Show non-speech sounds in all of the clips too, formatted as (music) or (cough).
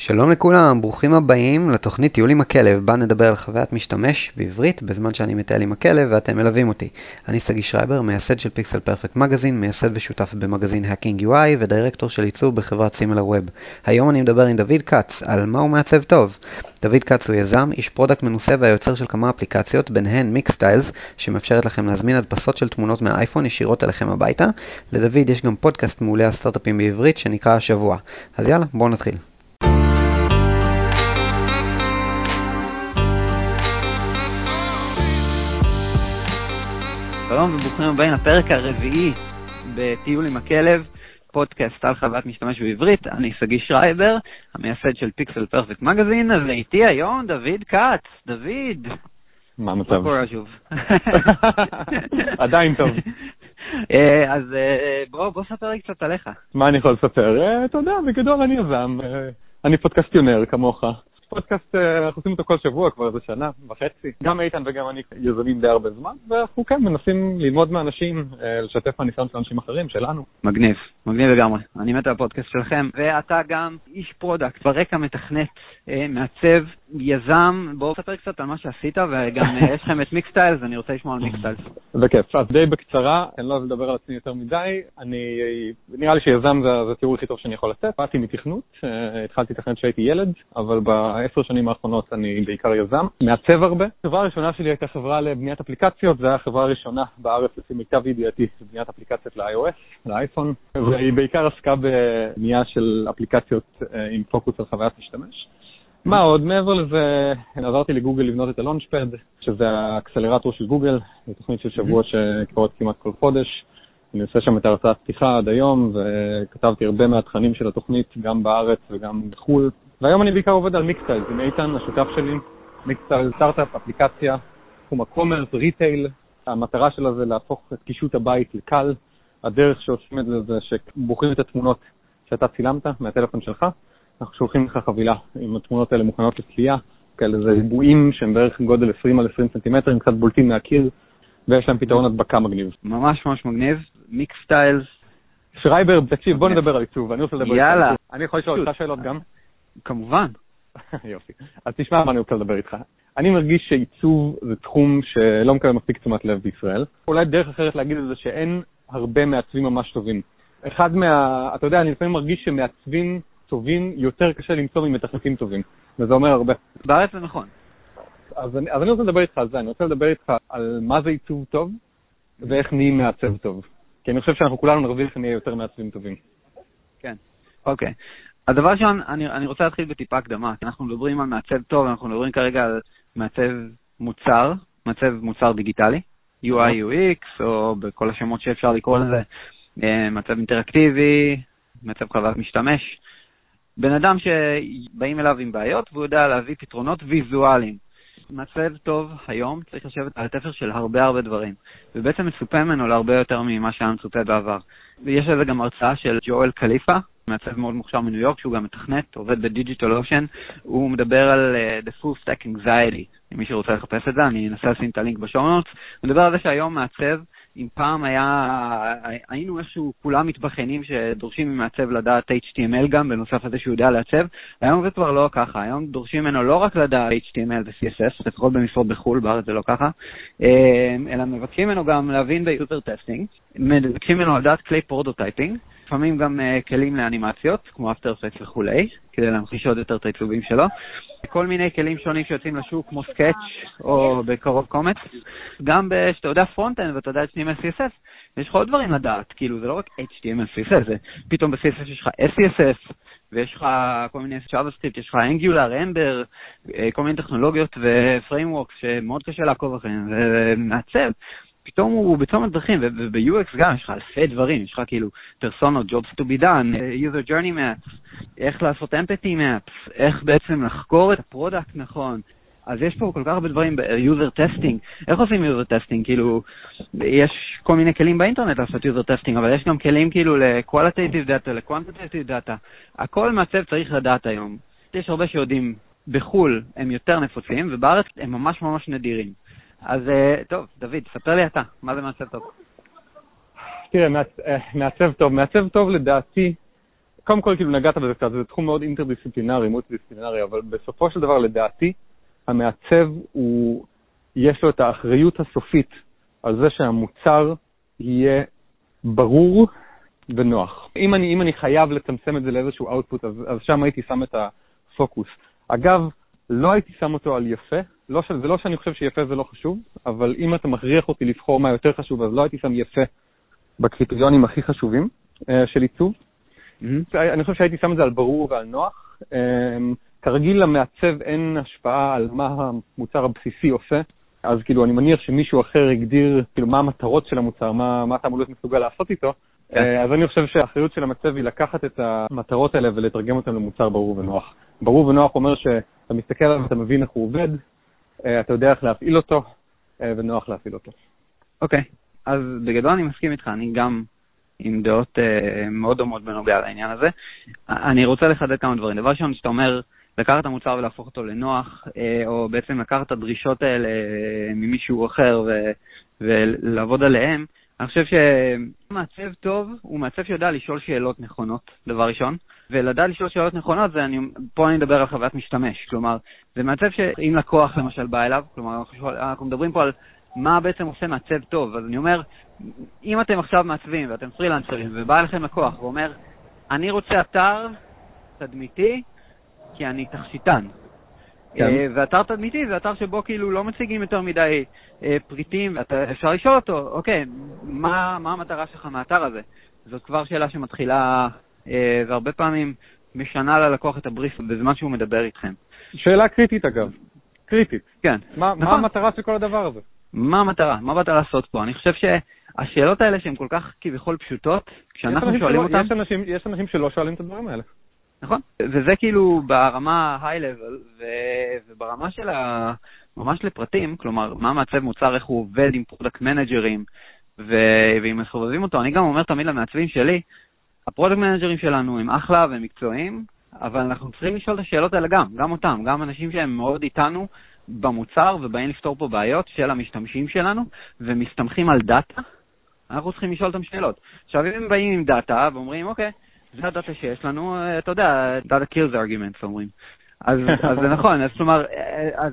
שלום לכולם, ברוכים הבאים לתוכנית טיול עם הכלב, בה נדבר על חוויית משתמש בעברית בזמן שאני מטייל עם הכלב ואתם מלווים אותי. אני סגי שרייבר, מייסד של Pixel Perfect Magazine, מייסד ושותף במגזין Hacking UI ודירקטור של עיצוב בחברת SimilarWeb. היום אני מדבר עם דוד כץ על מה הוא מעצב טוב. דוד כץ הוא יזם, איש product מנוסה והיוצר של כמה אפליקציות, ביניהן Mixtiles, שמאפשרת לכם להזמין הדפסות של תמונות מהאייפון ישירות אליכם הביתה. לדוד יש גם פודקאסט מעולה על סטארט-אפים בעברית שנקרא השבוע. אז יאללה, בואו נתחיל. שלום וברוכים הבאים לפרק הרביעי בטיול עם הכלב, פודקאסט על חוויית משתמש בעברית. אני שגיא שרייבר, המייסד של פיקסל פרפקט מגזין, אז איתי היום דוד כץ. דוד. מה המצב? (laughs) עדיין טוב. (laughs) אה, אז אה, בוא, בוא ספר לי קצת עליך. מה אני יכול לספר? אה, אתה יודע, בגדול אני יזם. אני פודקאסטיונר כמוך. פודקאסט, אה, אנחנו עושים אותו כל שבוע כבר איזה שנה וחצי. גם איתן וגם אני יזמים די הרבה זמן, ואנחנו כן מנסים ללמוד מאנשים, אה, לשתף מהניסיון של אנשים אחרים, שלנו. מגניב, מגניב לגמרי. אני מת על הפודקאסט שלכם, ואתה גם איש product, ברקע מתכנת, אה, מעצב, יזם. בואו תספר קצת על מה שעשית, וגם יש לכם את Mixtiles, אני רוצה לשמוע על Mixtiles. בכיף. אז די בקצרה, אני לא אוהב לדבר על עצמי יותר מדי. אני, נראה לי שיזם זה התיאור הכי טוב שאני יכול לתת. באתי מתכנות, התחלתי לתכנת כשהייתי ילד, אבל בעשר שנים האחרונות אני בעיקר יזם, מעצב הרבה. החברה הראשונה שלי הייתה חברה לבניית אפליקציות, זו הייתה החברה הראשונה בארץ לפי מיטב ידיעתי, בניית אפליקציות ל-iOS, לאייפון, והיא בעיקר עסקה בבנייה של אפליקציות אה, עם פוקוס על חוויית משתמש. מה עוד? מעבר לזה, עזרתי לגוגל לבנות את הלונצ'פד, שזה ה accelerator של גוגל, זו תוכנית של שבוע שקורית כמעט כל חודש. אני עושה שם את ההרצאת פתיחה עד היום, וכתבתי הרבה מהתכנים של התוכנית, גם בארץ וגם בחו"ל. והיום אני בעיקר עובד על מיקסטייל, עם איתן, השותף שלי. מיקסטייל סטארט-אפ, אפליקציה, תחום ה commerce, retail. המטרה שלה זה להפוך את קישוט הבית לקל. הדרך שעושים את זה זה שבוחרים את התמונות שאתה צילמת מהטלפון שלך, אנחנו שולחים לך חבילה עם התמונות האלה מוכנות לצלייה, כאלה זה ריבועים שהם בערך גודל 20 על 20 סנטימטרים, קצת בולטים מהקיר, ויש להם פתרון הדבקה מגניב. ממש ממש מגניב. מיקס סטיילס. שרייבר, תקשיב, בוא נדבר על עיצוב, אני רוצה לדבר איתך. יאללה. אני יכול לשאול אותך שאלות גם? כמובן. (laughs) יופי. אז תשמע מה אני רוצה לדבר איתך. אני מרגיש שעיצוב זה תחום שלא מקבל מספיק תשומת לב בישראל. אולי דרך אחרת להגיד את זה שאין הרבה מעצבים ממש טובים. אחד מה... אתה יודע, אני לפעמים מרגיש שמעצבים טובים יותר קשה למצוא ממתכנתים טובים, וזה אומר הרבה. בארץ זה נכון. אז אני, אז אני רוצה לדבר איתך על זה, אני רוצה לדבר איתך על מה זה עיצוב טוב ואיך נהיים מעצב טוב. כי אני חושב שאנחנו כולנו נרוויח שנהיה יותר מעצבים טובים. כן, אוקיי. אז דבר ראשון, אני, אני רוצה להתחיל בטיפה הקדמה. אנחנו מדברים על מעצב טוב, אנחנו מדברים כרגע על מעצב מוצר, מעצב מוצר דיגיטלי, UI, UX, או בכל השמות שאפשר לקרוא לזה, אה, מעצב אינטראקטיבי, מעצב חוויית משתמש. בן אדם שבאים אליו עם בעיות והוא יודע להביא פתרונות ויזואליים. מעצב טוב היום צריך לשבת על התפר של הרבה הרבה דברים, ובעצם מצופה ממנו להרבה יותר ממה שהיה מצופה בעבר. ויש לזה גם הרצאה של ג'ואל קליפה, מעצב מאוד מוכשר מניו יורק, שהוא גם מתכנת, עובד בדיג'יטל אושן, הוא מדבר על uh, the full stack anxiety, אם מישהו רוצה לחפש את זה, אני אנסה לשים את הלינק ב-show notes. הוא מדבר על זה שהיום מעצב אם פעם היה, היינו איכשהו כולם מתווכחים שדורשים ממעצב לדעת HTML גם, בנוסף לזה שהוא יודע לעצב, היום זה כבר לא ככה, היום דורשים ממנו לא רק לדעת HTML ו-CSS, לפחות במשרות בחו"ל, בארץ זה לא ככה, אה, אלא מבקשים ממנו גם להבין ב user testing, מבקשים ממנו לדעת כלי prototyping, לפעמים גם uh, כלים לאנימציות, כמו After Effects וכולי, כדי להמחיש עוד יותר את העיצובים שלו. כל מיני כלים שונים שיוצאים לשוק, כמו Sketch או בקרוב Comet. גם כשאתה יודע front-end ואתה יודע HTML CSS, יש לך עוד דברים לדעת, כאילו זה לא רק HTML CSS, זה פתאום ב-CSS יש לך SCSS, ויש לך כל מיני JavaScript, יש לך Angular, Ember, אה, כל מיני טכנולוגיות ו-frameworks שמאוד קשה לעקוב אחריהם, ומעצב. פתאום הוא בצומת דרכים, וב-UX גם יש לך אלפי דברים, יש לך כאילו personas, jobs to be done, user journey maps, איך לעשות empathy maps, איך בעצם לחקור את ה product נכון. אז יש פה כל כך הרבה דברים ב-user testing. איך עושים user testing? כאילו, יש כל מיני כלים באינטרנט לעשות user testing, אבל יש גם כלים כאילו ל-qualitative data, ל-quantitative data. הכל מעצב צריך לדעת היום. יש הרבה שיודעים בחו"ל הם יותר נפוצים, ובארץ הם ממש ממש נדירים. אז אה, טוב, דוד, ספר לי אתה, מה זה מעצב טוב? תראה, אה, מעצב טוב, מעצב טוב לדעתי, קודם כל, כאילו נגעת בזה קצת, זה תחום מאוד אינטרדיסציפלינרי, מולטי-דיסציפלינרי, אבל בסופו של דבר, לדעתי, המעצב הוא, יש לו את האחריות הסופית על זה שהמוצר יהיה ברור ונוח. אם אני, אם אני חייב לצמצם את זה לאיזשהו אאוטפוט, אז, אז שם הייתי שם את הפוקוס. אגב, לא הייתי שם אותו על יפה, לא, ש... זה לא שאני חושב שיפה זה לא חשוב, אבל אם אתה מכריח אותי לבחור מה יותר חשוב, אז לא הייתי שם יפה בקריטריונים הכי חשובים uh, של עיצוב. Mm-hmm. אני חושב שהייתי שם את זה על ברור ועל נוח. Um, כרגיל למעצב אין השפעה על מה המוצר הבסיסי עושה, אז כאילו אני מניח שמישהו אחר הגדיר כאילו מה המטרות של המוצר, מה, מה אתה אמור להיות מסוגל לעשות איתו, yeah. כן. uh, אז אני חושב שהאחריות של המעצב היא לקחת את המטרות האלה ולתרגם אותן למוצר ברור ונוח. ברור ונוח אומר שאתה מסתכל עליו ואתה מבין איך הוא עובד, אה, אתה יודע איך להפעיל אותו, אה, ונוח להפעיל אותו. אוקיי, okay. אז בגדול אני מסכים איתך, אני גם עם דעות uh, מאוד דומות בנוגע לעניין הזה. אני רוצה לחדד כמה דברים. דבר ראשון, שאתה אומר לקחת את המוצר ולהפוך אותו לנוח, או בעצם לקחת את הדרישות האלה ממישהו אחר ו- ולעבוד עליהם, אני חושב שמעצב טוב הוא מעצב שיודע לשאול שאלות נכונות, דבר ראשון. ולדעת לשאול שאלות נכונות, זה אני, פה אני מדבר על חוויית משתמש. כלומר, זה מעצב שאם לקוח למשל בא אליו, כלומר, אנחנו מדברים פה על מה בעצם עושה מעצב טוב. אז אני אומר, אם אתם עכשיו מעצבים ואתם פרילנסרים, ובא אליכם לקוח ואומר, אני רוצה אתר תדמיתי, כי אני תכשיטן. כן. אה, ואתר תדמיתי זה אתר שבו כאילו לא מציגים יותר מדי אה, פריטים, אפשר לשאול אותו, אוקיי, מה, מה המטרה שלך מהאתר הזה? זאת כבר שאלה שמתחילה אה, והרבה פעמים משנה ללקוח את הבריף בזמן שהוא מדבר איתכם. שאלה קריטית אגב, קריטית. כן. מה, נכון. מה המטרה של כל הדבר הזה? מה המטרה? מה באת לעשות פה? אני חושב שהשאלות האלה שהן כל כך כביכול פשוטות, כשאנחנו שואלים אותן... יש אנשים, יש אנשים שלא שואלים את הדברים האלה. נכון, וזה כאילו ברמה high-level, וברמה של ה... ממש לפרטים, כלומר, מה מעצב מוצר, איך הוא עובד עם product manager ים, ואם מסובבים אותו, אני גם אומר תמיד למעצבים שלי, ה product manager ים שלנו הם אחלה והם מקצועיים, אבל אנחנו צריכים לשאול את השאלות האלה גם, גם אותם, גם אנשים שהם מאוד איתנו במוצר ובאים לפתור פה בעיות של המשתמשים שלנו ומסתמכים על data, אנחנו צריכים לשאול אותם שאלות. עכשיו, אם הם באים עם data ואומרים, אוקיי, זה ה data שיש לנו, אתה יודע, data kills arguments אומרים. אז, אז זה נכון, אז כלומר, אז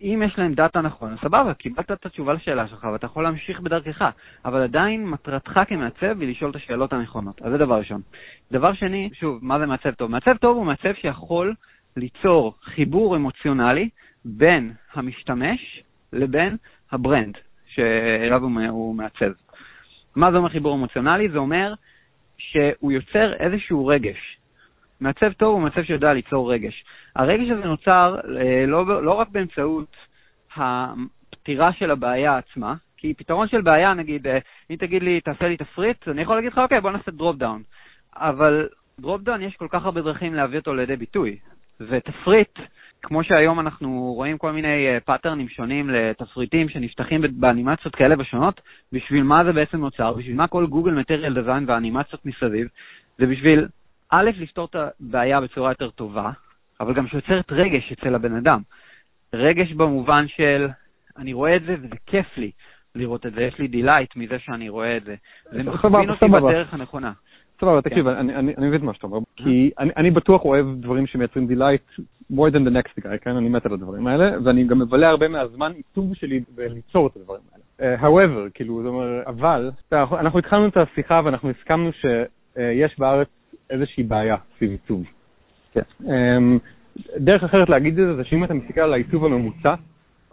אם יש להם data נכון, סבבה, קיבלת את התשובה לשאלה שלך ואתה יכול להמשיך בדרכך, אבל עדיין מטרתך כמעצב היא לשאול את השאלות הנכונות. אז זה דבר ראשון. דבר שני, שוב, מה זה מעצב טוב? מעצב טוב הוא מעצב שיכול ליצור חיבור אמוציונלי בין המשתמש לבין ה brand שאליו הוא מעצב. מה זה אומר חיבור אמוציונלי? זה אומר שהוא יוצר איזשהו רגש. מעצב טוב הוא מעצב שיודע ליצור רגש. הרגש הזה נוצר אה, לא, לא רק באמצעות הפתירה של הבעיה עצמה, כי פתרון של בעיה, נגיד, אה, אם תגיד לי, תעשה לי תפריט, אני יכול להגיד לך, אוקיי, בוא נעשה drop down. אבל drop down, יש כל כך הרבה דרכים להביא אותו לידי ביטוי. ותפריט, כמו שהיום אנחנו רואים כל מיני pattern ים אה, שונים לתפריטים שנפתחים באנימציות כאלה ושונות, בשביל מה זה בעצם נוצר, בשביל מה כל גוגל material design והאנימציות מסביב, זה בשביל א', לפתור את הבעיה בצורה יותר טובה, אבל גם שיוצרת רגש אצל הבן אדם. רגש במובן של, אני רואה את זה וזה כיף לי לראות את זה, יש לי delight מזה שאני רואה את זה. זה מכווין אותי בדרך הנכונה. סבבה, כן. תקשיב, אני מבין מה שאתה אומר, כי אני בטוח אוהב דברים שמייצרים delight more than the next guy, כן? אני מת על הדברים האלה, ואני גם מבלה הרבה מהזמן עיצוב שלי בליצור את הדברים האלה. Uh, however, כאילו, זאת אומרת, אבל, אנחנו התחלנו את השיחה ואנחנו הסכמנו שיש בארץ איזושהי בעיה סביב עיצוב. כן. אמ, דרך אחרת להגיד את זה, זה שאם אתה מסתכל על העיצוב הממוצע,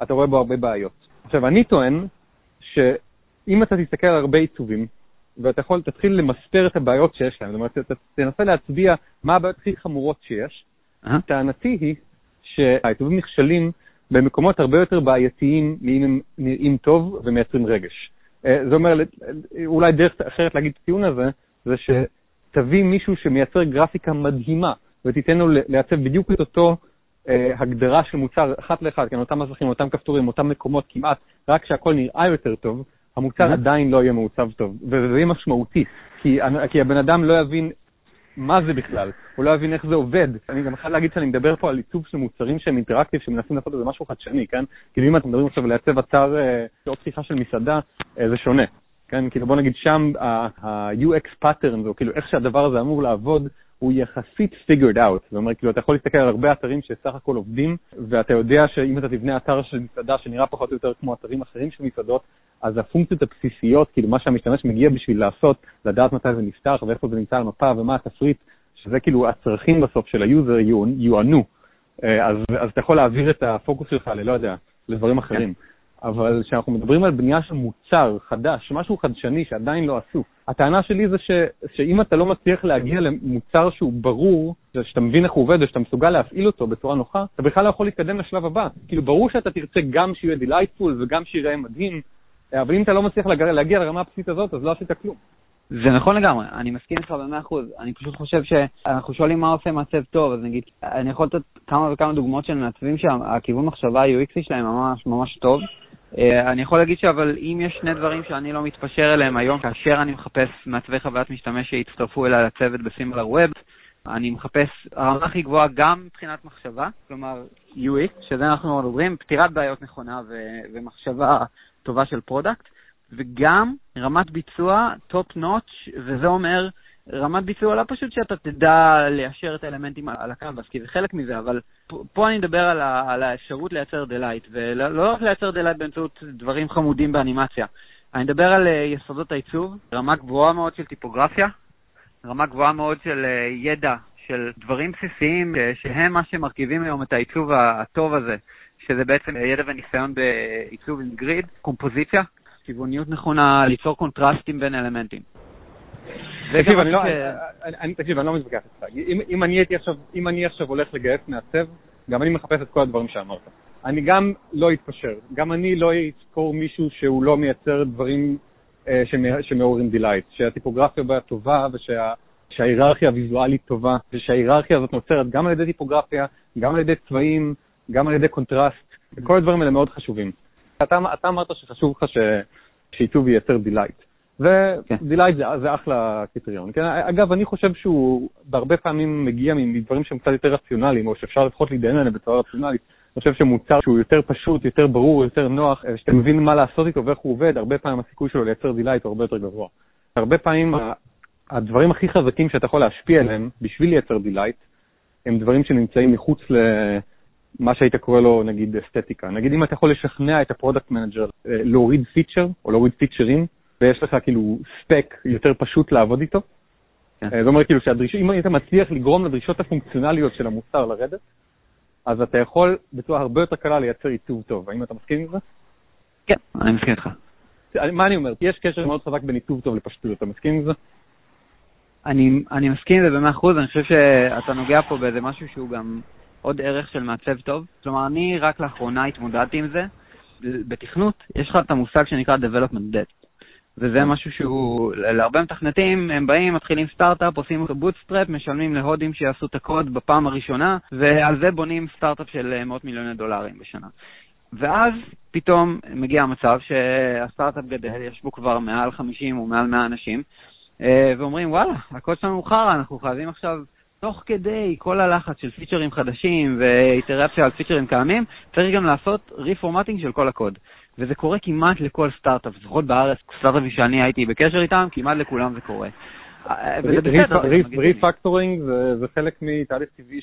אתה רואה בו הרבה בעיות. עכשיו, אני טוען שאם אתה תסתכל על הרבה עיצובים, ואתה יכול, תתחיל למספר את הבעיות שיש להם, זאת אומרת, תנסה להצביע מה הבעיות הכי חמורות שיש. טענתי היא שהעיצובים נכשלים במקומות הרבה יותר בעייתיים מאם הם נראים טוב ומייצרים רגש. אה, זה אומר, אולי דרך אחרת להגיד את הטיעון הזה, זה ש... תביא מישהו שמייצר גרפיקה מדהימה ותיתן לו לעצב בדיוק את אותו אה, הגדרה של מוצר אחת לאחד, כן, אותם מסכים, אותם כפתורים, אותם מקומות כמעט, רק שהכל נראה יותר טוב, המוצר mm-hmm. עדיין לא יהיה מעוצב טוב, וזה יהיה משמעותי, כי, כי הבן אדם לא יבין מה זה בכלל, הוא לא יבין איך זה עובד. אני גם חייב להגיד שאני מדבר פה על עיצוב של מוצרים שהם אינטראקטיב, שמנסים לעשות איזה משהו חדשני, כן? כאילו אם אתם מדברים עכשיו לעצב אתר, אה, או פתיחה של מסעדה, אה, זה שונה. כן, כאילו בוא נגיד שם ה-UX pattern, או כאילו איך שהדבר הזה אמור לעבוד, הוא יחסית figured out. זאת אומרת, כאילו, אתה יכול להסתכל על הרבה אתרים שסך הכל עובדים, ואתה יודע שאם אתה תבנה אתר של מסעדה שנראה פחות או יותר כמו אתרים אחרים של מסעדות, אז הפונקציות הבסיסיות, כאילו מה שהמשתמש מגיע בשביל לעשות, לדעת מתי זה נפתח ואיפה זה נמצא על המפה ומה התפריט, שזה כאילו הצרכים בסוף של ה user יוענו. אה, אז, אז אתה יכול להעביר את הפוקוס שלך ללא יודע, לדברים אחרים. כן. אבל כשאנחנו מדברים על בנייה של מוצר חדש, משהו חדשני שעדיין לא עשו, הטענה שלי זה ש, שאם אתה לא מצליח להגיע למוצר שהוא ברור, שאתה מבין איך הוא עובד ושאתה מסוגל להפעיל אותו בצורה נוחה, אתה בכלל לא יכול להתקדם לשלב הבא. כאילו, ברור שאתה תרצה גם שיהיה delightful וגם שיראה מדהים, אבל אם אתה לא מצליח להגיע לרמה הבסיסית הזאת, אז לא עשית כלום. זה נכון לגמרי, אני מסכים איתך במאה אחוז. אני פשוט חושב שאנחנו שואלים מה עושה מעצב טוב, אז נגיד, אני יכול לתת כמה וכמה דוגמאות של מעצבים שהכיוון מחשבה ה-UX י שלהם ממש ממש טוב. אה, אני יכול להגיד שאבל אם יש שני דברים שאני לא מתפשר אליהם היום, כאשר אני מחפש מעצבי חוויית משתמש שיצטרפו אליי לצוות בסימלר ווב, אני מחפש הרמה הכי גבוהה גם מבחינת מחשבה, כלומר UX, שזה אנחנו מדברים, פתירת בעיות נכונה ו- ומחשבה טובה של product, וגם רמת ביצוע top notch, וזה אומר רמת ביצוע לא פשוט שאתה תדע ליישר את האלמנטים על הקנבס, כי זה חלק מזה, אבל פה אני מדבר על, ה, על האפשרות לייצר delight, ולא לא רק לייצר delight באמצעות דברים חמודים באנימציה. אני מדבר על אה, יסודות העיצוב, רמה גבוהה מאוד של טיפוגרפיה, רמה גבוהה מאוד של אה, ידע, של דברים בסיסיים, אה, שהם מה שמרכיבים היום את העיצוב הטוב הזה, שזה בעצם ידע וניסיון בעיצוב עם grid, קומפוזיציה, כיווניות נכונה, ליצור קונטרסטים בין אלמנטים. תקשיב, אני לא, תקשיב, אני לא מתווכח איתך. אם אני הייתי עכשיו, אם אני עכשיו הולך לגייס מעצב, גם אני מחפש את כל הדברים שאמרת. אני גם לא אתפשר, גם אני לא אשכור מישהו שהוא לא מייצר דברים אה, שמעוררים delight, שהטיפוגרפיה בה טובה ושההיררכיה הוויזואלית טובה, ושההיררכיה הזאת נוצרת גם על ידי טיפוגרפיה, גם על ידי צבעים, גם על ידי קונטרסט, וכל הדברים האלה מאוד חשובים. אתה, אתה אמרת שחשוב לך שעיצוב ייצר delight. ו delight כן. זה, זה אחלה קריטריון. כן, אגב, אני חושב שהוא בהרבה פעמים מגיע מדברים שהם קצת יותר רציונליים, או שאפשר לפחות להתדיין עליהם בצורה רציונלית. אני חושב שמוצר שהוא יותר פשוט, יותר ברור, יותר נוח, אה, שאתה מבין מה לעשות איתו ואיך הוא עובד, הרבה פעמים הסיכוי שלו לייצר delight הוא הרבה יותר גבוה. הרבה פעמים הדברים הכי חזקים שאתה יכול להשפיע עליהם בשביל לייצר delight, הם דברים שנמצאים מחוץ למה שהיית קורא לו נגיד אסתטיקה. נגיד אם אתה יכול לשכנע את ה product manager אה, להוריד feature או להוריד פיצ'רים, ויש לך כאילו spec יותר פשוט לעבוד איתו. כן. אה, זאת אומרת כאילו שהדרישות, אם היית מצליח לגרום לדרישות הפונקציונליות של המוצר לרדת, אז אתה יכול בצורה הרבה יותר קלה לייצר עיצוב טוב. האם אתה מסכים עם זה? כן, אני מסכים איתך. מה אני אומר? יש קשר מאוד חזק בין עיצוב טוב לפשטות, אתה מסכים עם זה? אני, אני מסכים עם זה במאה אחוז, אני חושב שאתה נוגע פה באיזה משהו שהוא גם עוד ערך של מעצב טוב. כלומר, אני רק לאחרונה התמודדתי עם זה. בתכנות יש לך את המושג שנקרא Development Debt. וזה. משהו שהוא, להרבה מתכנתים, הם באים, מתחילים סטארט-אפ, עושים אותו bootstrap, משלמים להודים שיעשו את הקוד בפעם הראשונה, ועל זה בונים סטארט-אפ של אה, מאות מיליוני דולרים בשנה. ואז פתאום מגיע המצב שהסטארט-אפ גדל, יש בו כבר מעל 50 או מעל 100 אנשים, אה, ואומרים, וואלה, הקוד שלנו הוא חרא, אנחנו חייבים עכשיו, תוך כדי כל הלחץ של פיצ'רים חדשים ואיטרציה על פיצ'רים קיימים, צריך גם לעשות reformatting של כל הקוד. וזה קורה כמעט לכל סטארט-אפ, לפחות בארץ, סטארט-אפים שאני הייתי בקשר איתם, כמעט לכולם זה קורה. refactoring זה חלק מתהליך טבעי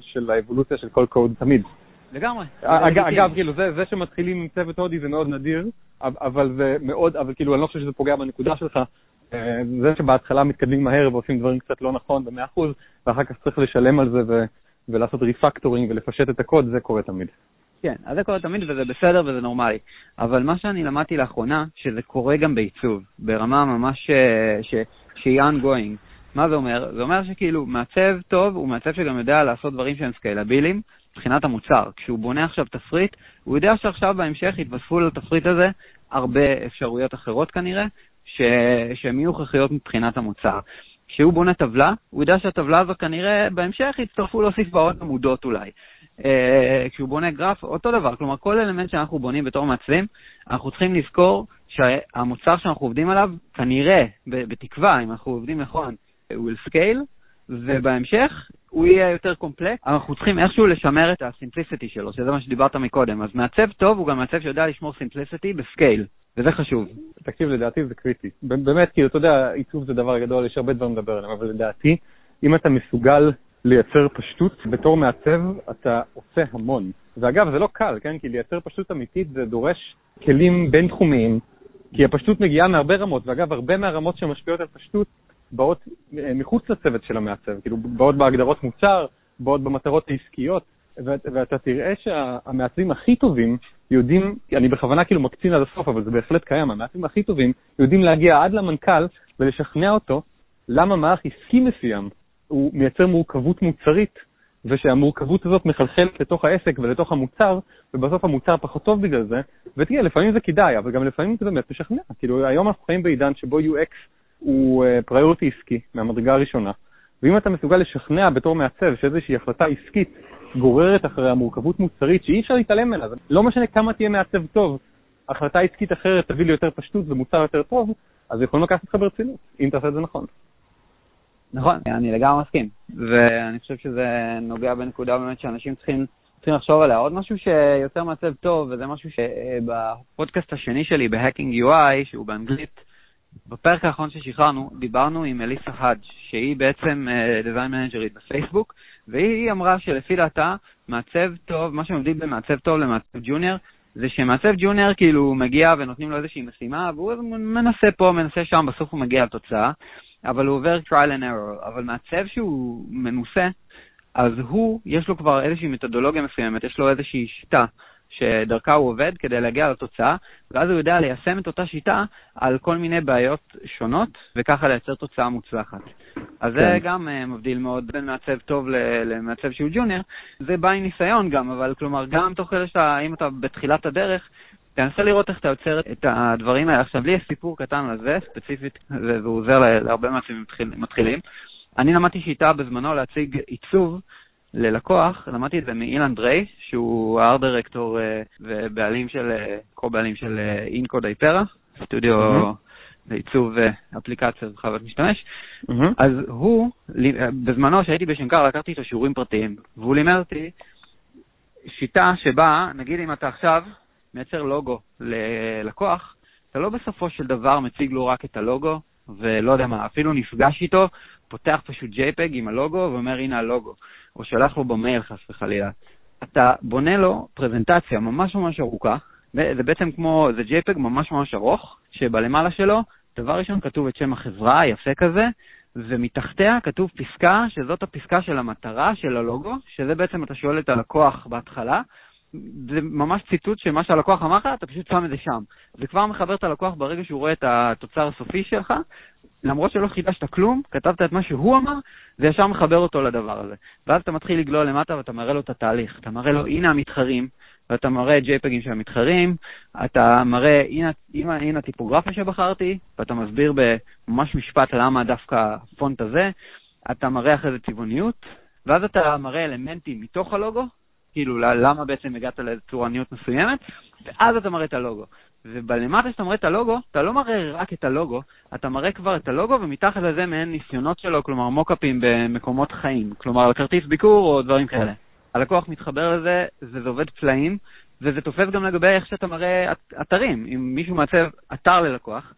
של האבולוציה של כל קוד תמיד. לגמרי. אגב, כאילו, זה שמתחילים עם צוות הודי זה מאוד נדיר, אבל זה מאוד, אבל כאילו, אני לא חושב שזה פוגע בנקודה שלך. אה, זה שבהתחלה מתקדמים מהר ועושים דברים קצת לא נכון ב-100%, ואחר כך צריך לשלם על זה ולעשות refactoring ולפשט את הקוד, זה קורה תמיד. כן, אז זה קורה תמיד וזה בסדר וזה נורמלי. אבל מה שאני למדתי לאחרונה, שזה קורה גם בעיצוב, ברמה ממש אה, ש... שהיא ongoing. מה זה אומר? זה אומר שכאילו מעצב טוב הוא מעצב שגם יודע לעשות דברים שהם scalable-יים מבחינת המוצר. כשהוא בונה עכשיו תפריט, הוא יודע שעכשיו בהמשך יתווספו לתפריט הזה הרבה אפשרויות אחרות כנראה, ש... שהן יהיו הכרחיות מבחינת המוצר. כשהוא בונה טבלה, הוא יודע שהטבלה הזו כנראה בהמשך יצטרפו להוסיף בה עוד עמודות אולי. אה, כשהוא בונה גרף, אותו דבר. כלומר, כל אלמנט שאנחנו בונים בתור מעצבים, אנחנו צריכים לזכור שהמוצר שאנחנו עובדים עליו, כנראה, בתקווה, אם אנחנו עובדים נכון, הוא will scale, ובהמשך הוא יהיה יותר קומפלקס. אנחנו צריכים איכשהו לשמר את ה simplicity שלו, שזה מה שדיברת מקודם. אז מעצב טוב הוא גם מעצב שיודע לשמור simplicity ב scale, וזה חשוב. תקשיב, לדעתי זה קריטי. באמת, כאילו, אתה יודע, עיצוב זה דבר גדול, יש הרבה דברים לדבר עליהם, אבל לדעתי, אם אתה מסוגל לייצר פשטות בתור מעצב, אתה עושה המון. ואגב, זה לא קל, כן? כי לייצר פשטות אמיתית זה דורש כלים בינתחומיים, כי הפשטות מגיעה מהרבה רמות, ואגב, הרבה מהרמות שמשפיעות על פשטות באות אה, מחוץ לצוות של המעצב, כאילו באות בהגדרות מוצר, באות במטרות העסקיות, ואתה תראה שהמעצבים הכי טובים יודעים, אני בכוונה כאילו מקצין עד הסוף, אבל זה בהחלט קיים, המעצבים הכי טובים יודעים להגיע עד למנכ"ל ולשכנע אותו למה מערך עסקי מסוים הוא מייצר מורכבות מוצרית, ושהמורכבות הזאת מחלחלת לתוך העסק ולתוך המוצר, ובסוף המוצר פחות טוב בגלל זה, ותראה, לפעמים זה כדאי, אבל גם לפעמים זה באמת משכנע. כאילו, היום אנחנו חיים בעידן שבו UX הוא פריוריטי uh, עסקי מהמדרגה הראשונה, ואם אתה מסוגל לשכנע בתור מעצב שאיזושהי החלטה עסקית גוררת אחרי המורכבות מוצרית שאי אפשר להתעלם ממנה, לא משנה כמה תהיה מעצב טוב, החלטה עסקית אחרת תביא לי יותר פשטות ומוצר יותר טוב, אז יכולים לקחת אותך ברצינות, אם תעשה את זה נכון. נכון, אני לגמרי מסכים, ואני חושב שזה נוגע בנקודה באמת שאנשים צריכים, צריכים לחשוב עליה. עוד משהו שיוצר מעצב טוב, וזה משהו שבפודקאסט השני שלי, ב Hacking UI, שהוא באנגלית, בפרק האחרון ששחררנו, דיברנו עם אליסה האג', שהיא בעצם דיזיין uh, מנג'רית בפייסבוק, והיא אמרה שלפי דעתה, מעצב טוב, מה שמבדיל בין מעצב טוב למעצב junior, זה שמעצב junior כאילו מגיע ונותנים לו איזושהי משימה, והוא מנסה פה, מנסה שם, בסוף הוא מגיע לתוצאה, אבל הוא עובר trial and error. אבל מעצב שהוא מנוסה, אז הוא, יש לו כבר איזושהי מתודולוגיה מסוימת, יש לו איזושהי שיטה שדרכה הוא עובד כדי להגיע לתוצאה, ואז הוא יודע ליישם את אותה שיטה על כל מיני בעיות שונות, וככה לייצר תוצאה מוצלחת. אז כן. זה גם uh, מבדיל מאוד בין מעצב טוב למעצב שהוא ג'וניור. זה בא עם ניסיון גם, אבל כלומר, גם תוך כדי שאתה, אם אתה בתחילת הדרך, תנסה לראות איך אתה יוצר את הדברים האלה. עכשיו, לי יש סיפור קטן על זה, ספציפית, והוא עוזר להרבה מעצבים מתחילים. אני למדתי שיטה בזמנו להציג עיצוב ללקוח, למדתי את זה מאילן דריי, שהוא דירקטור אה, ובעלים של, קו-בעלים של אינקוד אייפרה, סטודיו לעיצוב אה, אפליקציה וחוות משתמש. אז הוא, בזמנו כשהייתי בשנקר, לקחתי איתו שיעורים פרטיים, והוא לימד אותי שיטה שבה, נגיד אם אתה עכשיו מייצר לוגו ללקוח, אתה לא בסופו של דבר מציג לו רק את הלוגו, ולא יודע מה, אפילו נפגש איתו, פותח פשוט JPEG עם הלוגו ואומר הנה הלוגו, או שולח לו במייל חס וחלילה. אתה בונה לו פרזנטציה ממש ממש ארוכה, זה בעצם כמו, זה JPEG ממש ממש ארוך, שבלמעלה שלו, דבר ראשון כתוב את שם החברה, יפה כזה, ומתחתיה כתוב פסקה, שזאת הפסקה של המטרה של הלוגו, שזה בעצם אתה שואל את הלקוח בהתחלה, זה ממש ציטוט של מה שהלקוח אמר לך, אתה פשוט שם את זה שם. זה כבר מחבר את הלקוח ברגע שהוא רואה את התוצר הסופי שלך, למרות שלא חידשת כלום, כתבת את מה שהוא אמר, זה ישר מחבר אותו לדבר הזה. ואז אתה מתחיל לגלול למטה ואתה מראה לו את התהליך. אתה מראה לו, הנה המתחרים, ואתה מראה JPEGים של המתחרים, אתה מראה, הנה, הנה, הנה הטיפוגרפיה שבחרתי, ואתה מסביר בממש משפט למה דווקא הפונט הזה, אתה מראה אחרי זה צבעוניות, ואז אתה מראה אלמנטים מתוך הלוגו, כאילו למה בעצם הגעת לצורניות מסוימת, ואז אתה מראה את הלוגו. ובלמטה שאתה מראה את הלוגו, אתה לא מראה רק את הלוגו, אתה מראה כבר את הלוגו, ומתחת לזה מעין ניסיונות שלו, כלומר מוקאפים במקומות חיים, כלומר כרטיס ביקור או דברים כאלה. הלקוח מתחבר לזה, וזה עובד פלאים, וזה תופס גם לגבי איך שאתה מראה אתרים. אם מישהו מעצב אתר ללקוח,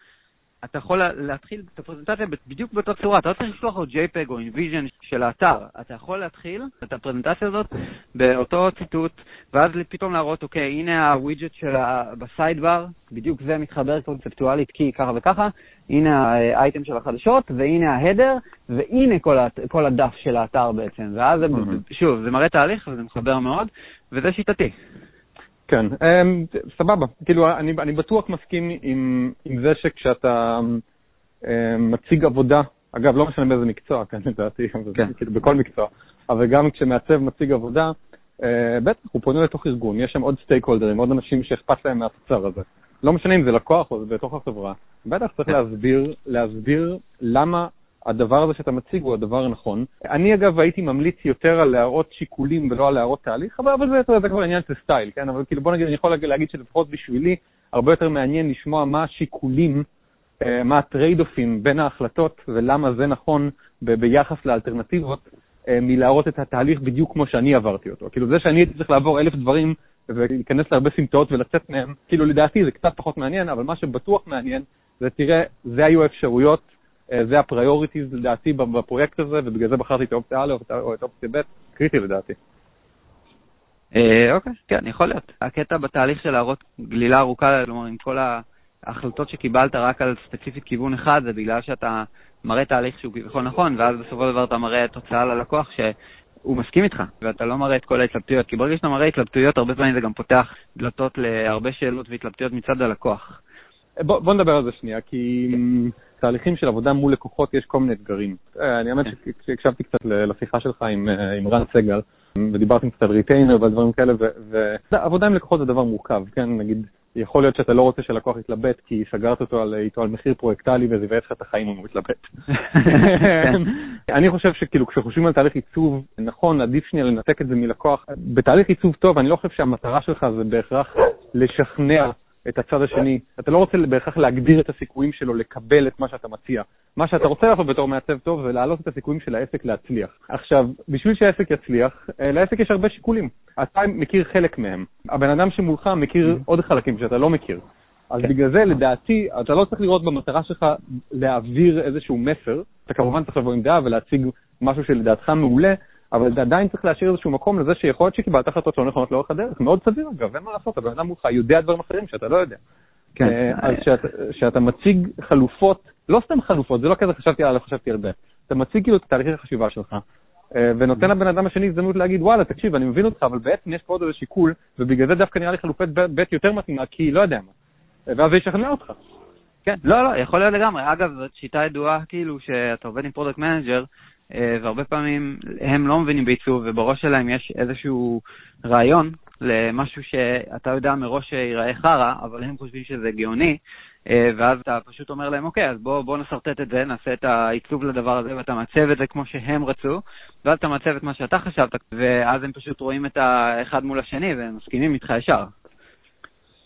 אתה יכול להתחיל את הפרזנטציה בדיוק באותה צורה, אתה לא צריך לשלוח לו JPEG או InVision של האתר, אתה יכול להתחיל את הפרזנטציה הזאת באותו ציטוט, ואז פתאום להראות, אוקיי, הנה הווידג'ט של בסיידבר, בדיוק זה מתחבר קונספטואלית כי ככה וככה, הנה האייטם של החדשות, והנה ההדר, והנה כל, כל הדף של האתר בעצם, ואז זה, mm-hmm. שוב, זה מראה תהליך וזה מחבר מאוד, וזה שיטתי. כן, um, סבבה. כאילו, אני, אני בטוח מסכים עם, עם זה שכשאתה um, מציג עבודה, אגב, לא משנה באיזה מקצוע, כן, לדעתי, כן. כאילו בכל מקצוע, אבל גם כשמעצב מציג עבודה, uh, בטח, הוא פונה לתוך ארגון, יש שם עוד סטייק הולדרים, עוד אנשים שאכפת להם מהתוצר הזה. לא משנה אם זה לקוח או זה בתוך החברה, בטח צריך להסביר, להסביר למה הדבר הזה שאתה מציג הוא הדבר הנכון. אני אגב הייתי ממליץ יותר על להראות שיקולים ולא על להראות תהליך, אבל, אבל זה, זה כבר עניין של סטייל, כן? אבל כאילו בוא נגיד, אני יכול להגיד שלפחות בשבילי, הרבה יותר מעניין לשמוע מה השיקולים, אה, מה ה trade-off-ים בין ההחלטות ולמה זה נכון ב- ביחס לאלטרנטיבות, אה, מלהראות את התהליך בדיוק כמו שאני עברתי אותו. כאילו זה שאני הייתי צריך לעבור אלף דברים ולהיכנס להרבה סמטאות ולצאת מהם, כאילו לדעתי זה קצת פחות מעניין, אבל מה שבטוח מעניין זה תראה, זה היו האפשרויות, זה ה priorities לדעתי בפרויקט הזה, ובגלל זה בחרתי את האופציה א' או את האופציה ב', קריטי לדעתי. אוקיי, כן, יכול להיות. הקטע בתהליך של להראות גלילה ארוכה, כלומר, עם כל ההחלטות שקיבלת רק על ספציפית כיוון אחד, זה בגלל שאתה מראה תהליך שהוא כביכול נכון, ואז בסופו של דבר אתה מראה תוצאה ללקוח שהוא מסכים איתך, ואתה לא מראה את כל ההתלבטויות, כי ברגע שאתה מראה התלבטויות, הרבה פעמים זה גם פותח דלתות להרבה שאלות והתלבטויות מצד הלקוח. בוא, בוא נדבר על זה שנייה, כי תהליכים של עבודה מול לקוחות יש כל מיני אתגרים. אה, אני האמת כן. שהקשבתי קצת לשיחה שלך עם, אה, עם רן סגל, ודיברתם קצת על ריטיינר ועל דברים כאלה, ועבודה עם לקוחות זה דבר מורכב, כן? נגיד, יכול להיות שאתה לא רוצה שלקוח יתלבט כי סגרת אותו על, איתו על מחיר פרויקטלי וזה יבאס לך את החיים אם הוא יתלבט. כן. (laughs) אני חושב שכאילו כשחושבים על תהליך עיצוב, נכון, עדיף שנייה לנתק את זה מלקוח. בתהליך עיצוב טוב, אני לא חושב שהמטרה שלך זה בהכרח לשכנע את הצד השני. אתה לא רוצה בהכרח להגדיר את הסיכויים שלו לקבל את מה שאתה מציע. מה שאתה רוצה לעשות בתור מעצב טוב זה להעלות את הסיכויים של העסק להצליח. עכשיו, בשביל שהעסק יצליח, אה, לעסק יש הרבה שיקולים. אתה מכיר חלק מהם. הבן אדם שמולך מכיר mm-hmm. עוד חלקים שאתה לא מכיר. אז כן. בגלל זה, לדעתי, אתה לא צריך לראות במטרה שלך להעביר איזשהו מסר. אתה כמובן צריך לבוא עם דעה ולהציג משהו שלדעתך מעולה, אבל עדיין צריך להשאיר איזשהו מקום לזה שיכול להיות שקיבלת החלטות לא נכונות לאורך הדרך, מאוד סביר אגב, אין מה לעשות, הבן אדם מולך יודע דברים אחרים שאתה לא יודע. כן. אה, אז כשאתה מציג חלופות, לא סתם חלופות, זה לא כזה חשבתי על, חשבתי על זה, אתה מציג כאילו את תהליכי החשיבה שלך, אה, ונותן לבן אדם השני הזדמנות להגיד, וואלה, תקשיב, אני מבין אותך, אבל בעצם יש פה עוד איזה שיקול, ובגלל זה דווקא נראה לי חלופת ב' יותר מתאימה, כי לא יודע מה. אה, ואז זה ישכנע אותך. כן, לא, לא, יכול להיות לגמרי. אגב, זאת שיטה ידועה, כאילו, שאתה עובד עם product manager, והרבה פעמים הם לא מבינים בעיצוב, ובראש שלהם יש איזשהו רעיון למשהו שאתה יודע מראש שיראה חרא, אבל הם חושבים שזה גאוני, אה, ואז אתה פשוט אומר להם, אוקיי, אז בואו בוא נשרטט את זה, נעשה את העיצוב לדבר הזה, ואתה מעצב את זה כמו שהם רצו, ואז אתה מעצב את מה שאתה חשבת, ואז הם פשוט רואים את האחד מול השני, והם מסכימים איתך ישר.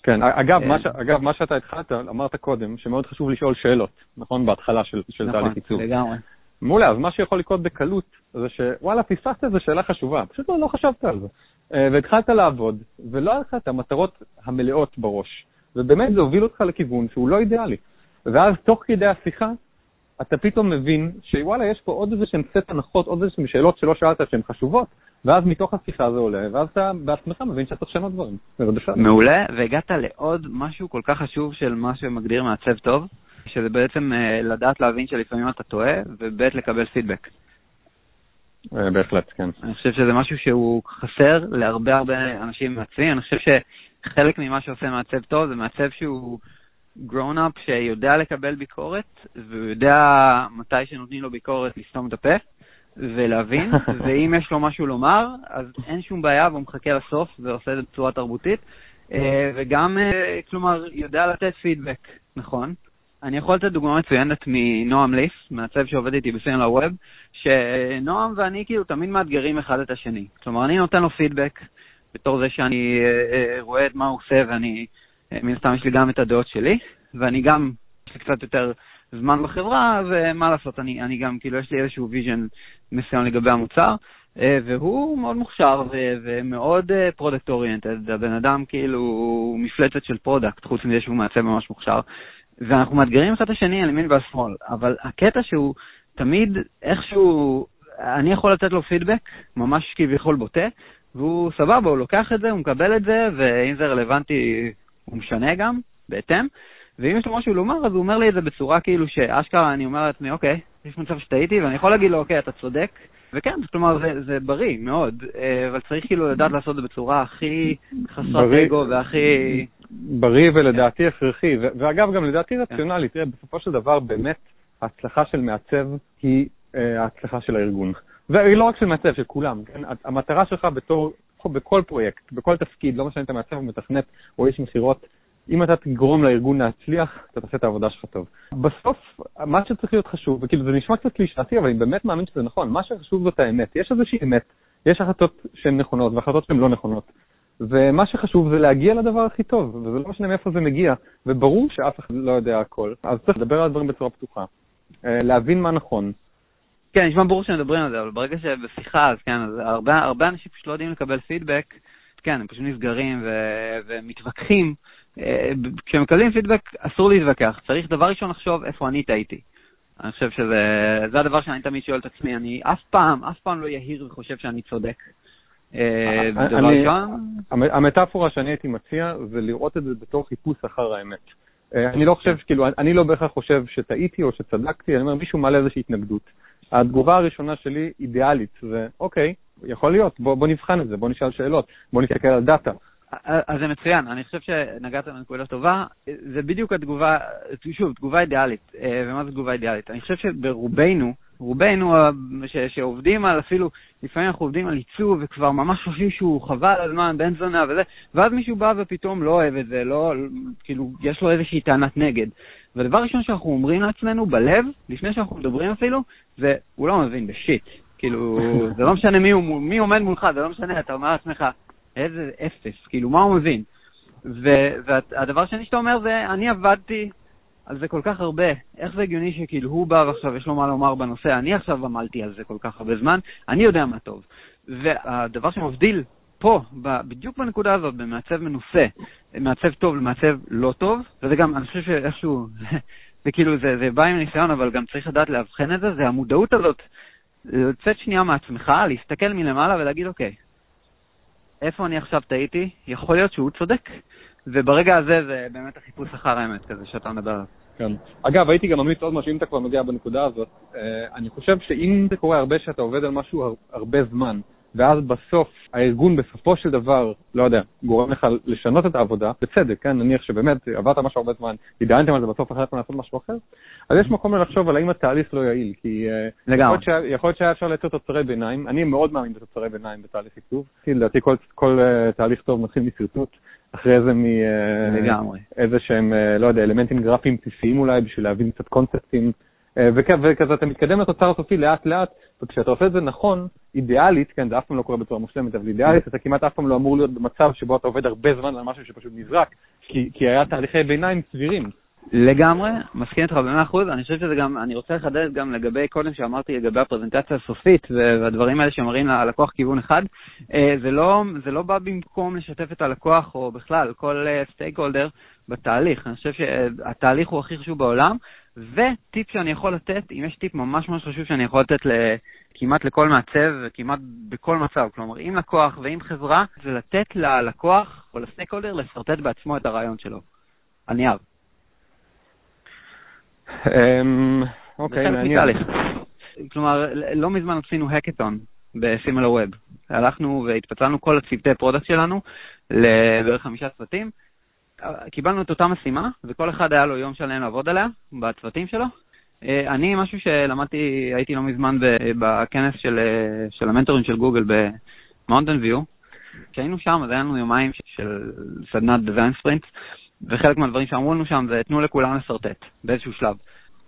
כן, אגב, מה, ש... אגב, מה שאתה התחלת, אמרת קודם, שמאוד חשוב לשאול שאלות, נכון? בהתחלה של, של נכון, תהליך עיצוב. נכון, לגמרי. מעולה, אז מה שיכול לקרות בקלות זה שוואלה, פספסת איזו שאלה חשובה, פשוט לא, לא חשבת על זה. אה, והתחלת לעבוד, ולא היה לך את המטרות המלאות בראש. ובאמת זה הוביל אותך לכיוון שהוא לא אידיאלי. ואז תוך כדי השיחה, אתה פתאום מבין שוואלה, יש פה עוד איזה שהן סט הנחות, עוד איזה שהן שאלות שלא שאלת שהן חשובות, ואז מתוך השיחה זה עולה, ואז אתה בעצמך מבין שאתה צריך לשנות דברים. מעולה, והגעת לעוד משהו כל כך חשוב של מה שמגדיר מעצב טוב, שזה בעצם אה, לדעת להבין שלפעמים אתה טועה, וב' לקבל פידבק. אה, בהחלט, כן. אני חושב שזה משהו שהוא חסר להרבה הרבה אנשים מעצבים. אני חושב שחלק ממה שעושה מעצב טוב זה מעצב שהוא grown up שיודע לקבל ביקורת, והוא יודע מתי שנותנים לו ביקורת לסתום את הפה ולהבין, (laughs) ואם יש לו משהו לומר, אז אין שום בעיה והוא מחכה לסוף ועושה את זה בצורה תרבותית, אה, וגם, כלומר, יודע לתת פידבק, נכון? אני יכול לתת דוגמה מצוינת מנועם ליס, מעצב שעובד איתי בסינל הווב, שנועם ואני כאילו תמיד מאתגרים אחד את השני. כלומר, אני נותן לו פידבק בתור זה שאני אה, אה, רואה את מה הוא עושה ואני, אה, מן הסתם יש לי גם את הדעות שלי, ואני גם, יש לי קצת יותר זמן בחברה, ומה לעשות, אני, אני גם, כאילו, יש לי איזשהו vision מסוים לגבי המוצר, והוא מאוד מוכשר ו- ומאוד product oriented, הבן אדם כאילו הוא מפלצת של product, חוץ מזה שהוא מעצב ממש מוכשר. ואנחנו מאתגרים אחד את השני על ימין ועל שמאל, אבל הקטע שהוא תמיד איכשהו, אני יכול לתת לו פידבק, ממש כביכול בוטה, והוא סבבה, הוא לוקח את זה, הוא מקבל את זה, ואם זה רלוונטי, הוא משנה גם, בהתאם. ואם יש לו משהו לומר, אז הוא אומר לי את זה בצורה כאילו שאשכרה אני אומר לעצמי, אוקיי, יש מצב שטעיתי, ואני יכול להגיד לו, אוקיי, אתה צודק. וכן, כלומר, זה, זה בריא מאוד, אה, אבל צריך כאילו לדעת לעשות את זה בצורה הכי חסרת אגו והכי... בריא ולדעתי הכרחי, ואגב, גם לדעתי כן. רציונלי, תראה, בסופו של דבר, באמת, ההצלחה של מעצב היא אה, ההצלחה של הארגון. והיא לא רק של מעצב, של כולם, כן? המטרה שלך בתור, בכל פרויקט, בכל תפקיד, לא משנה אם אתה מעצב או מתכנת או איש מכירות, אם אתה תגרום לארגון להצליח, אתה תעשה את העבודה שלך טוב. בסוף, מה שצריך להיות חשוב, וכאילו זה נשמע קצת קלישאתי, אבל אני באמת מאמין שזה נכון, מה שחשוב זאת האמת. יש איזושהי אמת, יש החלטות שהן נכונות והחלטות שהן לא נכונות. ומה שחשוב זה להגיע לדבר הכי טוב, וזה לא משנה מאיפה זה מגיע, וברור שאף אחד לא יודע הכל, אז צריך לדבר על הדברים בצורה פתוחה, אה, להבין מה נכון. כן, נשמע ברור שמדברים על זה, אבל ברגע שבשיחה, אז כן, אז הרבה, הרבה אנשים פשוט לא יודעים לקבל פידבק, כן, הם פשוט נסגרים ו- ומתווכחים. אה, כשמקבלים פידבק, אסור להתווכח, צריך דבר ראשון לחשוב איפה אני טעיתי. אני חושב שזה הדבר שאני תמיד שואל את עצמי, אני אף פעם, אף פעם לא יהיר וחושב שאני צודק. אה, אני, המטאפורה שאני הייתי מציע זה לראות את זה בתור חיפוש אחר האמת. אה, אני לא חושב, כן. כאילו, אני לא בהכרח חושב שטעיתי או שצדקתי, אני אומר, מישהו מעלה איזושהי התנגדות. התגובה הראשונה שלי אידיאלית, זה אוקיי, יכול להיות, בוא, בוא נבחן את זה, בוא נשאל שאלות, בוא נסתכל על דאטה. אז זה מצוין, אני חושב שנגעת בנקודה טובה. זה בדיוק התגובה, שוב, תגובה אידיאלית. אה, ומה זה תגובה אידיאלית? אני חושב שברובנו, רובנו ש, שעובדים על אפילו, לפעמים אנחנו עובדים על עיצוב וכבר ממש חושבים שהוא חבל הזמן, בן זונה וזה, ואז מישהו בא ופתאום לא אוהב את זה, לא, כאילו, יש לו איזושהי טענת נגד. והדבר הראשון שאנחנו אומרים לעצמנו בלב, לפני שאנחנו מדברים אפילו, זה, הוא לא מבין בשיט. כאילו, זה לא משנה מי, מי עומד מולך, זה לא משנה, אתה אומר לעצמך, איזה אפס, כאילו, מה הוא מבין? והדבר השני שאתה אומר זה, אני עבדתי על זה כל כך הרבה, איך זה הגיוני שכאילו הוא בא ועכשיו יש לו מה לומר בנושא, אני עכשיו עמלתי על זה כל כך הרבה זמן, אני יודע מה טוב. והדבר שמבדיל פה, בדיוק בנקודה הזאת, במעצב מנוסה, מעצב טוב למעצב לא טוב, וזה גם, אני חושב שאיכשהו, (laughs) זה כאילו, זה, זה בא עם ניסיון, אבל גם צריך לדעת לאבחן את זה, זה המודעות הזאת, לצאת שנייה מעצמך, להסתכל מלמעלה ולהגיד, אוקיי, איפה אני עכשיו טעיתי? יכול להיות שהוא צודק. וברגע הזה זה באמת החיפוש אחר האמת כזה שאתה מדבר עליו. כן. אגב, הייתי גם ממליץ עוד משהו, אם אתה כבר מגיע בנקודה הזאת, אה, אני חושב שאם זה קורה הרבה שאתה עובד על משהו הרבה זמן, ואז בסוף, הארגון בסופו של דבר, לא יודע, גורם לך לשנות את העבודה, בצדק, כן, נניח שבאמת עברת משהו הרבה זמן, התדיינתם על זה בסוף החלטתם לעשות משהו אחר, אז יש מקום לחשוב על האם התהליך לא יעיל, כי אה, לגמרי. יכול להיות שהיה אפשר לייצר תוצרי ביניים, אני מאוד מאמין בתוצרי ביניים בתהליך עיצוב, כי לדעתי כל, כל uh, תהליך טוב מתחיל משרטוט, אחרי זה מאיזה uh, שהם, לא יודע, אלמנטים גרפיים בסיסיים אולי, בשביל להבין קצת קונספטים, וכזה אתה מתקדם לתוצר הסופי לאט לאט, וכשאתה עושה את זה נכון, אידיאלית, כן, זה אף פעם לא קורה בצורה מושלמת, אבל אידיאלית אתה כמעט אף פעם לא אמור להיות במצב שבו אתה עובד הרבה זמן על משהו שפשוט נזרק, כי, כי היה תהליכי ביניים סבירים. לגמרי, מסכים איתך במאה אחוז, אני חושב שזה גם, אני רוצה לחדד גם לגבי, קודם שאמרתי לגבי הפרזנטציה הסופית והדברים האלה שמראים ללקוח כיוון אחד, אה, זה לא, זה לא בא במקום לשתף את הלקוח או בכלל כל stake uh, holder בתהליך, אני חושב שהתהליך הוא הכי חשוב בעולם, וטיפ שאני יכול לתת, אם יש טיפ ממש ממש חשוב שאני יכול לתת כמעט לכל מעצב וכמעט בכל מצב, כלומר עם לקוח ועם חברה, זה לתת ללקוח או ל stakeholder לשרטט בעצמו את הרעיון שלו, על נייר. אמ, אוקיי, מעניין. כלומר, לא מזמן עשינו האקתון ב SimilarWeb. הלכנו והתפצלנו כל הצוותי product שלנו לבערך חמישה צוותים. קיבלנו את אותה משימה, וכל אחד היה לו יום שלם לעבוד עליה בצוותים שלו. אה, אני, משהו שלמדתי, הייתי לא מזמן בכנס של, אה, של המנטורים של גוגל במאונטן ויו. כשהיינו שם, אז היה לנו יומיים של סדנת design sprint, וחלק מהדברים שאמרו לנו שם זה תנו לכולם לשרטט באיזשהו שלב.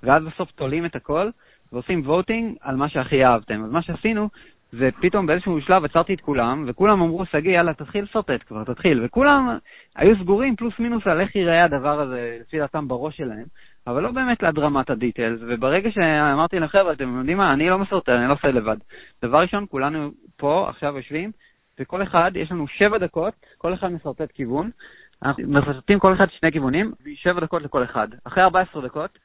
ואז בסוף תולים את הכל ועושים voting על מה שהכי אהבתם. אז מה שעשינו, זה פתאום באיזשהו שלב עצרתי את כולם, וכולם אמרו, שגיא, יאללה, תתחיל לשרטט כבר, תתחיל. וכולם היו סגורים פלוס מינוס על איך ייראה הדבר הזה לפי דעתם בראש שלהם, אבל לא באמת עד רמת הדיטיילס. וברגע שאמרתי לחבר'ה, אתם יודעים מה, אני לא מסרטט, אני לא עושה לבד. דבר ראשון, כולנו פה עכשיו יושבים, וכל אחד, יש לנו שבע דקות, כל אחד מסרטט כיוון, אנחנו משרטטים כל אחד שני כיוונים, שבע דקות לכל אחד. אחרי 14 דקות,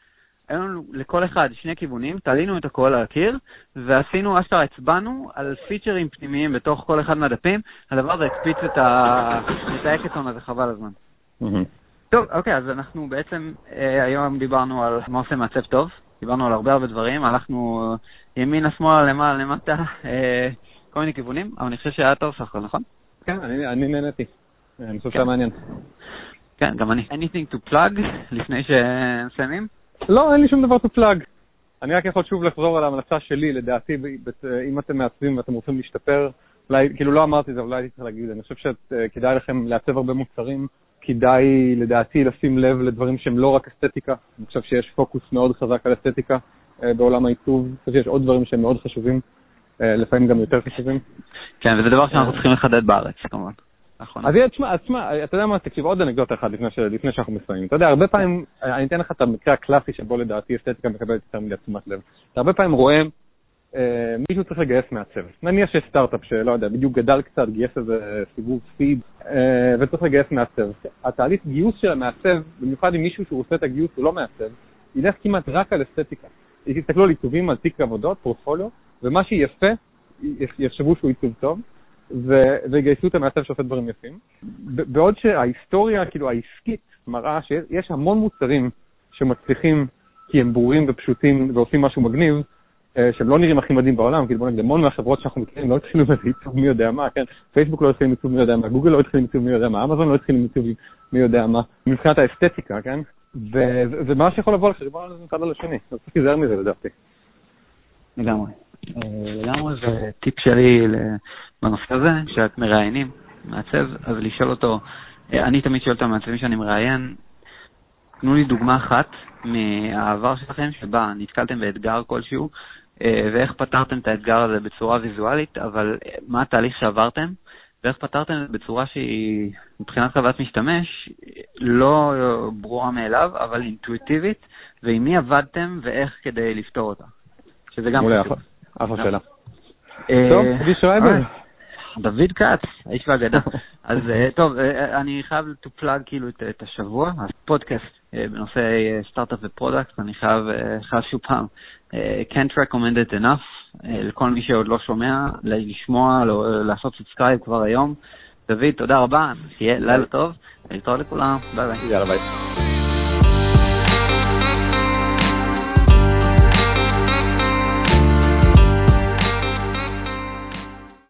היו לנו לכל אחד שני כיוונים, תלינו את הכל על הקיר, ועשינו, אשכרה הצבענו על פיצ'רים פנימיים בתוך כל אחד מהדפים, הדבר הזה הקפיץ את, ה... את האקטון הזה חבל הזמן. טוב, אוקיי, אז אנחנו בעצם אה, היום דיברנו על מה עושה מעצב טוב, דיברנו על הרבה הרבה דברים, הלכנו ימינה, שמאלה, למעלה, למטה, אה, כל מיני כיוונים, אבל אני חושב שהיה טוב סך הכל, נכון? כן, אני, אני נהניתי. אני חושב שהיה כן. מעניין. כן, גם אני. anything to plug לפני שמסיימים? לא, אין לי שום דבר to plug. אני רק יכול שוב לחזור על ההמלצה שלי, לדעתי, אם אתם מעצבים ואתם רוצים להשתפר, אולי, כאילו לא אמרתי את זה, אולי הייתי צריך להגיד, אני חושב שכדאי לכם לעצב הרבה מוצרים, כדאי לדעתי לשים לב לדברים שהם לא רק אסתטיקה, אני חושב שיש פוקוס מאוד חזק על אסתטיקה אה, בעולם העיצוב, אני חושב שיש עוד דברים שהם מאוד חשובים, אה, לפעמים גם יותר חשובים. כן, וזה דבר שאנחנו צריכים לחדד בארץ, כמובן. נכון. אז תשמע, תשמע, אתה יודע מה, תקשיב, עוד אנקדוטה אחת לפני, ש... לפני שאנחנו מסיימים. אתה יודע, הרבה פעמים, אני אתן לך את המקרה הקלאסי שבו לדעתי אסתטיקה מקבלת יותר מדי תשומת לב. אתה הרבה פעמים רואה אה, מישהו צריך לגייס מעצב. נניח שיש סטארט-אפ שלא יודע, בדיוק גדל קצת, גייס איזה סיבוב פיד, אה, וצריך לגייס מעצב. התהליך גיוס של המעצב, במיוחד עם מישהו שהוא עושה את הגיוס הוא לא מעצב, ילך כמעט רק על אסתטיקה. יסתכלו על עיצובים, על תיק עבודות, פורטפוליו, ומה שיפה, יחשבו שהוא עיצוב טוב, ויגייסו את המעצב שעושה דברים יפים. בעוד שההיסטוריה, כאילו העסקית, מראה שיש המון מוצרים שמצליחים כי הם ברורים ופשוטים ועושים משהו מגניב, אה, שהם לא נראים הכי מדהים בעולם, כאילו בוא נגיד, המון מהחברות שאנחנו מכירים לא התחילו עם עיצוב מי יודע מה, כן? פייסבוק לא התחיל עם עיצוב מי יודע מה, גוגל לא התחיל עם עיצוב מי יודע מה, אמזון לא התחיל עם עיצוב מי יודע מה, מבחינת האסתטיקה, כן? ומה שיכול לבוא לך, דיברנו על זה מצד על השני, אז צריך להיזהר מזה לדעתי. לגמרי. אה, לגמרי זה טיפ שלי בנושא הזה, שאת מראיינים מעצב, אז לשאול אותו, אה, אני תמיד שואל את המעצבים שאני מראיין, תנו לי דוגמה אחת מהעבר שלכם שבה נתקלתם באתגר כלשהו, אה, ואיך פתרתם את האתגר הזה בצורה ויזואלית, אבל מה התהליך שעברתם, ואיך פתרתם את זה בצורה שהיא מבחינת חוויית משתמש לא ברורה מאליו, אבל אינטואיטיבית, ועם מי עבדתם ואיך כדי לפתור אותה. שזה גם חשוב. אחלה שאלה. אה, טוב, שרייבר. דוד כץ, האיש והאגדה. (laughs) אז אה, טוב, אה, אני חייב to plug כאילו את, השבוע, הפודקאסט בנושא סטארט-אפ ו product, אני חייב, חייב שוב פעם, can't recommend it enough, לכל מי שעוד לא שומע, לשמוע, לא, לעשות subscribe כבר היום. דוד, תודה רבה, שיהיה לילה טוב, להתראות לכולם, ביי ביי. יאללה ביי.